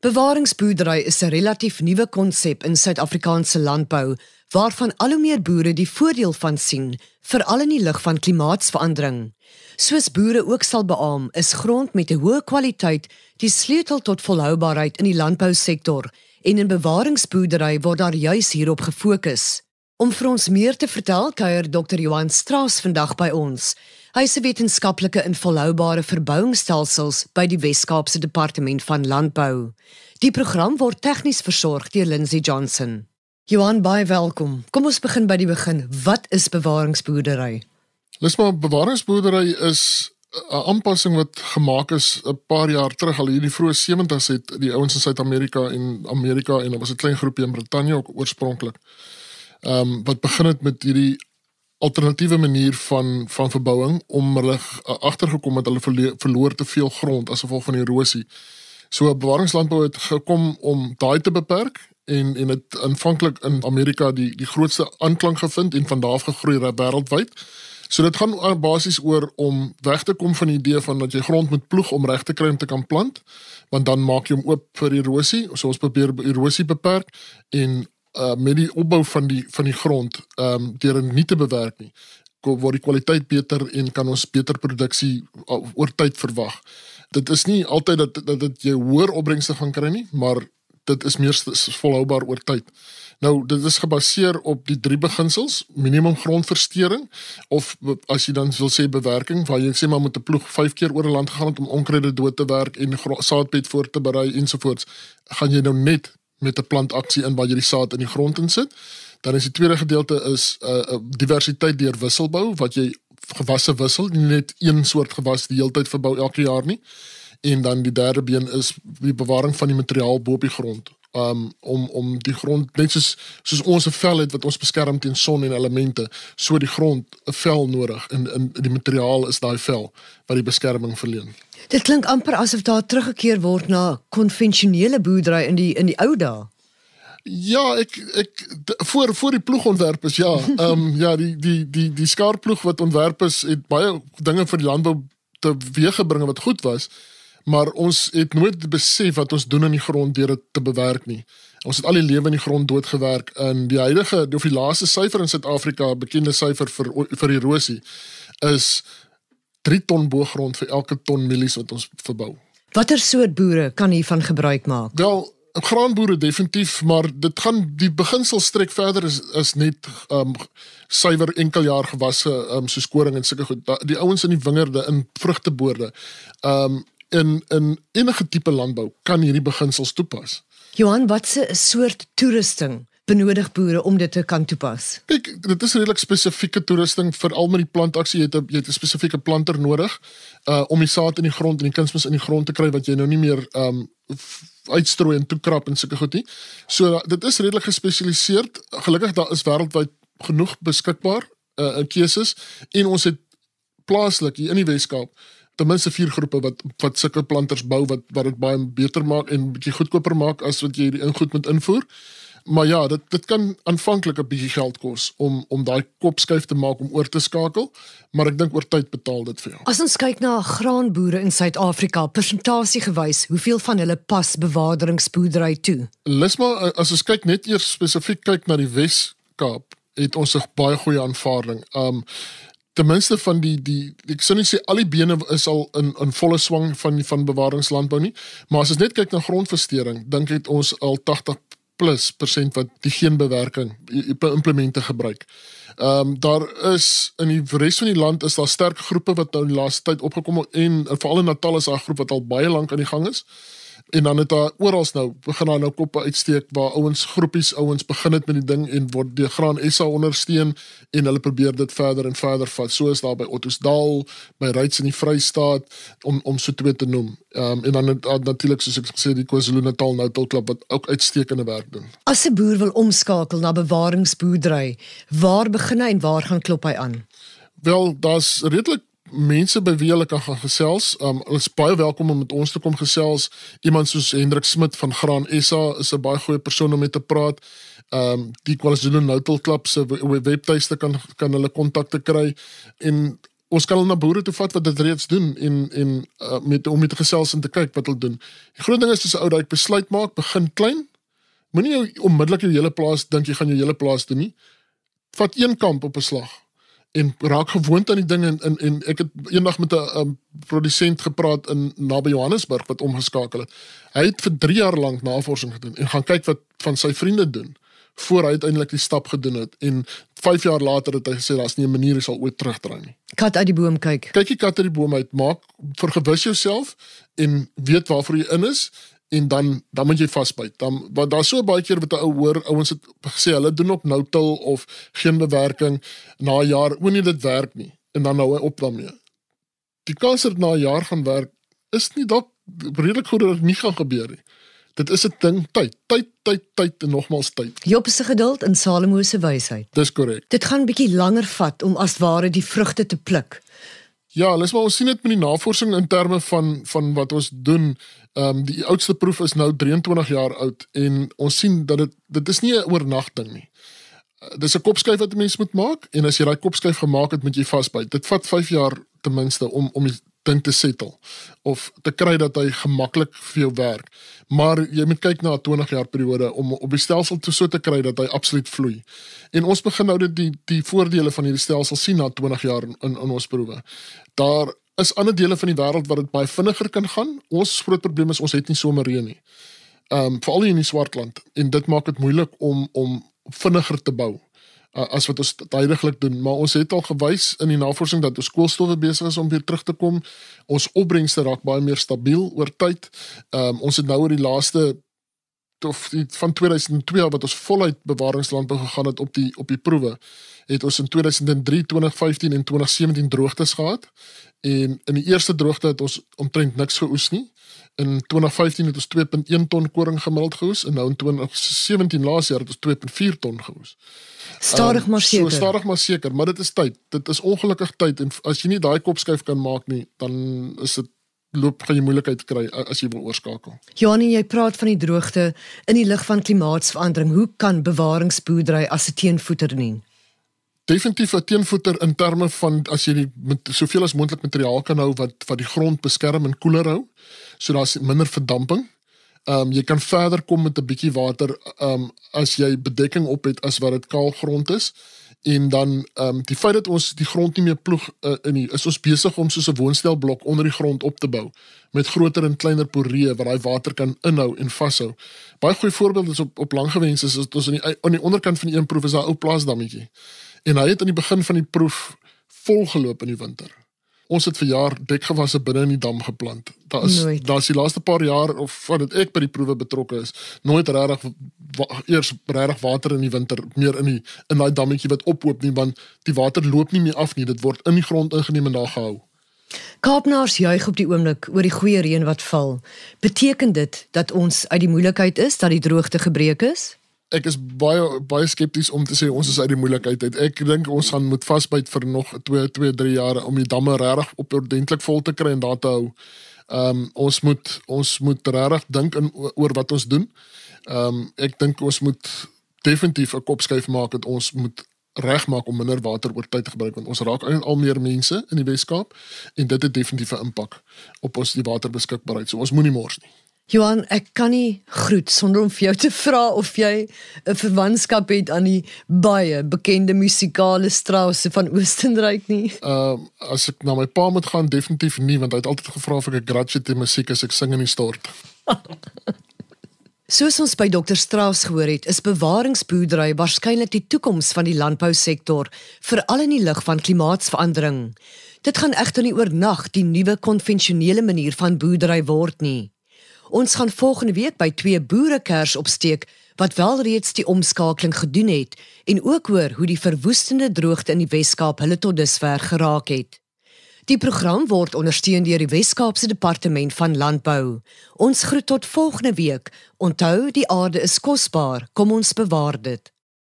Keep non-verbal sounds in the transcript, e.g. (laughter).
Bewaringsboerdery is 'n relatief nuwe konsep in Suid-Afrikaanse landbou waarvan al hoe meer boere die voordeel van sien, veral in die lig van klimaatsverandering. Soos boere ook sal beamoen, is grond met 'n hoë kwaliteit die sleutel tot volhoubaarheid in die landbousektor en in bewaringsboerdery word daar juis hierop gefokus. Om vir ons meer te vertel, kuier Dr. Johan Strauss vandag by ons. Hy 'n wetenskaplike in volhoubare verbouingsstelsels by die Wes-Kaapse Departement van Landbou. Die program word tegnies versorg deur Lindsey Johnson. Johan, baie welkom. Kom ons begin by die begin. Wat is bewaringsboerdery? Lisma bewaringsboerdery is 'n aanpassing wat gemaak is 'n paar jaar terug al hier in die vroeë 70's het die ouens in Suid-Amerika en Amerika en daar was 'n klein groepie in Brittanje ook oorspronklik ehm um, wat begin het met hierdie alternatiewe manier van van verbouing om hulle agtergekom het hulle verloor te veel grond as gevolg van erosie. So bewaringslandbou het gekom om daai te beperk en en dit aanvanklik in Amerika die die grootste aanklank gevind en van daar af gegroei wêreldwyd. So dit gaan basies oor om weg te kom van die idee van dat jy grond moet ploeg om reg te kry om te kan plant, want dan maak jy hom oop vir erosie. So ons probeer erosie beperk en uh met die opbou van die van die grond ehm um, deur dit nie te bewerk nie word die kwaliteit beter en kan ons beter produksie uh, oor tyd verwag. Dit is nie altyd dat dat dit jy hoër opbrengste gaan kry nie, maar dit is meer volhoubaar oor tyd. Nou dit is gebaseer op die drie beginsels: minimum grondversteuring of as jy dan wil sê bewerking, waar jy sê maar met 'n ploeg 5 keer oor 'n land gegaan het om onkruide dood te werk en saadbed voor te berei ensovoorts, gaan jy nou net met 'n plantaksie in waar jy die saad in die grond insit. Dan is die tweede gedeelte is 'n uh, uh, diversiteit deur wisselbou wat jy gewasse wissel, nie net een soort gewas die hele tyd verbou elke jaar nie. En dan die derde been is die bewaring van die materiaal bo op die grond. Um om om die grond net soos soos ons 'n vel het wat ons beskerm teen son en elemente, so die grond 'n vel nodig en in die materiaal is daai vel wat die beskerming verleen. Dit klink amper asof daar teruggekeer word na konvensionele boerdery in die in die ou dae. Ja, ek ek voor voor die ploegontwerp is ja. (laughs) Ehm um, ja, die die die die skaarploeg wat ontwerp is het baie dinge vir die landbou teweeggebring wat goed was. Maar ons het nooit besef wat ons doen in die grond deur dit te bewerk nie. Ons het al die lewe in die grond doodgewerk in die huidige of die laaste syfer in Suid-Afrika, bekende syfer vir vir erosie is 3 ton boergrond vir elke ton mielies wat ons verbou. Watter soort boere kan hiervan gebruik maak? Wel, graanboere definitief, maar dit gaan die beginsel strek verder is is net um suiwer enkeljaar gewasse um soos koring en sulke goed. Die ouens in die wingerde in vrugteboorde um in in enige tipe landbou kan hierdie beginsels toepas. Johan, watse soort toerusting benodig boere om dit te kan toepas? Kyk, dit is redelik spesifieke toerusting vir al met die plantaksie jy het 'n jy het 'n spesifieke planter nodig uh om die saad in die grond en die kunsmis in die grond te kry wat jy nou nie meer um uitstrooi en toekrap en sulke goed nie. So dit is redelik gespesialiseer. Gelukkig daar is wêreldwyd genoeg beskikbaar uh in keuses en ons het plaaslik hier in die Weskaap ten minste vier groepe wat wat sulke planters bou wat wat dit baie beter maak en bietjie goedkoper maak as wat jy die ingoed moet invoer. Maar ja, dit dit kan aanvanklik 'n bietjie geld kos om om daai kopskuif te maak om oor te skakel, maar ek dink oor tyd betaal dit vir jou. As ons kyk na graanboere in Suid-Afrika, persentasie gewys, hoeveel van hulle pas bewaringsboerdery toe? Lisma, as ons kyk net eers spesifiek kyk na die Wes-Kaap, het ons 'n baie goeie aanvaarding. Um ten minste van die die ek sou net sê al die bene is al in in volle swang van van bewaringslandbou nie, maar as ons net kyk na grondversteuring, dink ek ons al 80 plus persent wat die geenbewerking implemente gebruik. Ehm um, daar is in die res van die land is daar sterk groepe wat nou die laaste tyd opgekom het en veral in Natal is daar 'n groep wat al baie lank aan die gang is en dan het daar oral nou begin daar nou koppe uitsteek waar ouens groepies ouens begin het met die ding en word die Graan SA ondersteun en hulle probeer dit verder en verder vat soos daar by Ottosdal by Ryds in die Vrystaat om om so twee te noem. Ehm um, en dan het, natuurlik soos ek gesê die KwaZulu-Natal tot klub wat ook uitstekende werk doen. As 'n boer wil omskakel na bewaringsboerdery, waar begin hy en waar gaan klop hy aan? Wel, daar's redelik mense by wie hulle kan gaan gesels. Um hulle is baie welkom om met ons te kom gesels. Iemand soos Hendrik Smit van Graan SA is 'n baie goeie persoon om mee te praat. Um die KwaZulu Natal Club se webtuiste kan kan hulle kontakte kry en ons kan hulle na boere toe vat wat dit reeds doen en en uh, met om met gesels en te kyk wat hulle doen. Die groot ding is dis 'n ou daai besluit maak, begin klein. Moenie jou onmiddellik jou hele plaas dink jy gaan jou hele plaas doen nie. Vat een kamp op 'n slag en raak gewoond aan die ding en en, en ek het eendag met 'n um, produsent gepraat in naby Johannesburg wat omgeskakel het. Hy het vir 3 jaar lank navorsing gedoen en gaan kyk wat van sy vriende doen voor hy uiteindelik die stap gedoen het en 5 jaar later het hy gesê daar's nie 'n manier hy sal ooit terugdraai nie. Kat uit die boom kyk. Kyk die kat uit die boom uit, maak vergewis jouself en weet waarvoor jy in is en dan dan moet jy vasbyt. Dan wat daar so baie keer wat 'n ou hoor, ouens het gesê hulle doen op nou-till of geen bewerking na 'n jaar, o nee dit werk nie en dan nou op daarmee. Die kans dat na 'n jaar gaan werk is nie dalk redelik goed dat dit nie gaan gebeur nie. Dit is 'n ding tyd, tyd, tyd, tyd en nogmals tyd. Job se geduld en Salomo se wysheid. Dis korrek. Dit gaan bietjie langer vat om as ware die vrugte te pluk. Ja, lees maar ons sien dit met die navorsing in terme van van wat ons doen. Ehm um, die oudste proef is nou 23 jaar oud en ons sien dat dit dit is nie 'n oornagting nie. Uh, dis 'n kopskuif wat 'n mens moet maak en as jy daai kopskuif gemaak het, moet jy vasbyt. Dit vat 5 jaar ten minste om om ding te settle of te kry dat hy gemaklik vir jou werk. Maar jy moet kyk na 'n 20 jaar periode om op die stelsel te so te kry dat hy absoluut vloei. En ons begin nou dit die die voordele van hierdie stelsel sien na 20 jaar in in ons proewe. Daar is ander dele van die wêreld waar dit baie vinniger kan gaan. Ons groot probleem is ons het nie somer reën nie. Ehm um, veral in die Swartland en dit maak dit moeilik om om vinniger te bou uh, as wat ons tydiglik doen, maar ons het al gewys in die navorsing dat ons koolstowwe besig is om weer terug te kom. Ons opbrengste raak baie meer stabiel oor tyd. Ehm um, ons het nou oor die laaste of die, van 2002 wat ons voluit bewaringslandbou gegaan het op die op die proewe het ons in 2003, 2015 en 2017 droogtes gehad en in die eerste droogte het ons omtrent niks geoes nie. In 2015 het ons 2.1 ton koring gemiddeld geoes en nou in 2017 laas jaar het ons 2.4 ton geoes. Stadig maar seker. So stadig maar seker, maar dit is tyd. Dit is ongelukkig tyd en as jy nie daai kopskuif kan maak nie, dan is dit loop gaan jy moeilikheid kry as jy wil oorskakel. Johan, jy praat van die droogte in die lig van klimaatsverandering. Hoe kan bewaringsboerdery as 'n teenvoeter dien? Definitief 'n teenvoeter in terme van as jy die, met soveel as moontlik materiaal kan hou wat wat die grond beskerm en koeler hou, so daar's minder verdamping. Ehm um, jy kan verder kom met 'n bietjie water ehm um, as jy bedekking op het as wat dit kaal grond is. En dan ehm um, die feit dat ons die grond nie meer ploeg uh, in nie, is ons besig om soos 'n woonstelblok onder die grond op te bou met groter en kleiner poreë waar daai water kan inhou en vashou. Baie goeie voorbeeld is op op Langewens is dat ons aan die aan die onderkant van die een proef is daar 'n ou plaasdammetjie. En hy het aan die begin van die proef volgeloop in die winter. Ons het vir jaar dekgewasse binne in die dam geplant. Daar is daar's die laaste paar jaar of dit ek by die proewe betrokke is, nooit regtig eers regtig water in die winter meer in die in daai dammetjie wat ophoop nie want die water loop nie meer af nie. Dit word in die grond ingeneem en daar gehou. Kaapnaars juig op die oomblik oor die goeie reën wat val. Beteken dit dat ons uit die moeilikheid is dat die droogte gebreek is? Ek is baie baie skepties om te sê ons is uit die moeilikheid uit. Ek dink ons gaan moet vasbyt vir nog 2 2 3 jaar om die damme regtig op ordentlik vol te kry en daar te hou. Ehm um, ons moet ons moet regtig dink in oor wat ons doen. Ehm um, ek dink ons moet definitief 'n kopskuif maak dat ons moet regmaak om minder water oor tyd te gebruik want ons raak al meer mense in die Weskaap en dit het definitief 'n impak op ons die waterbeskikbaarheid. So ons moenie mors nie. Johan, ek kan nie groet sonder om vir jou te vra of jy 'n verwantskap het aan die baie bekende musikale Strauss van Oostenryk nie. Ehm uh, as ek na my pa moet gaan, definitief nie want hy het altyd gevra of ek 'n grudge te musiek as ek sing in die stort. (laughs) Soos ons by Dr Strauss gehoor het, is bewaringsboerdery waarskynlik die toekoms van die landbousektor, veral in die lig van klimaatsverandering. Dit gaan egter nie oornag die nuwe konvensionele manier van boerdery word nie. Ons gaan volgende week by twee boere kers opsteek wat wel reeds die omskakeling gedoen het en ook hoor hoe die verwoestende droogte in die Wes-Kaap hulle tot dusver geraak het. Die program word ondersteun deur die Wes-Kaapse Departement van Landbou. Ons groet tot volgende week. Onthou, die aarde is kosbaar. Kom ons bewaar dit.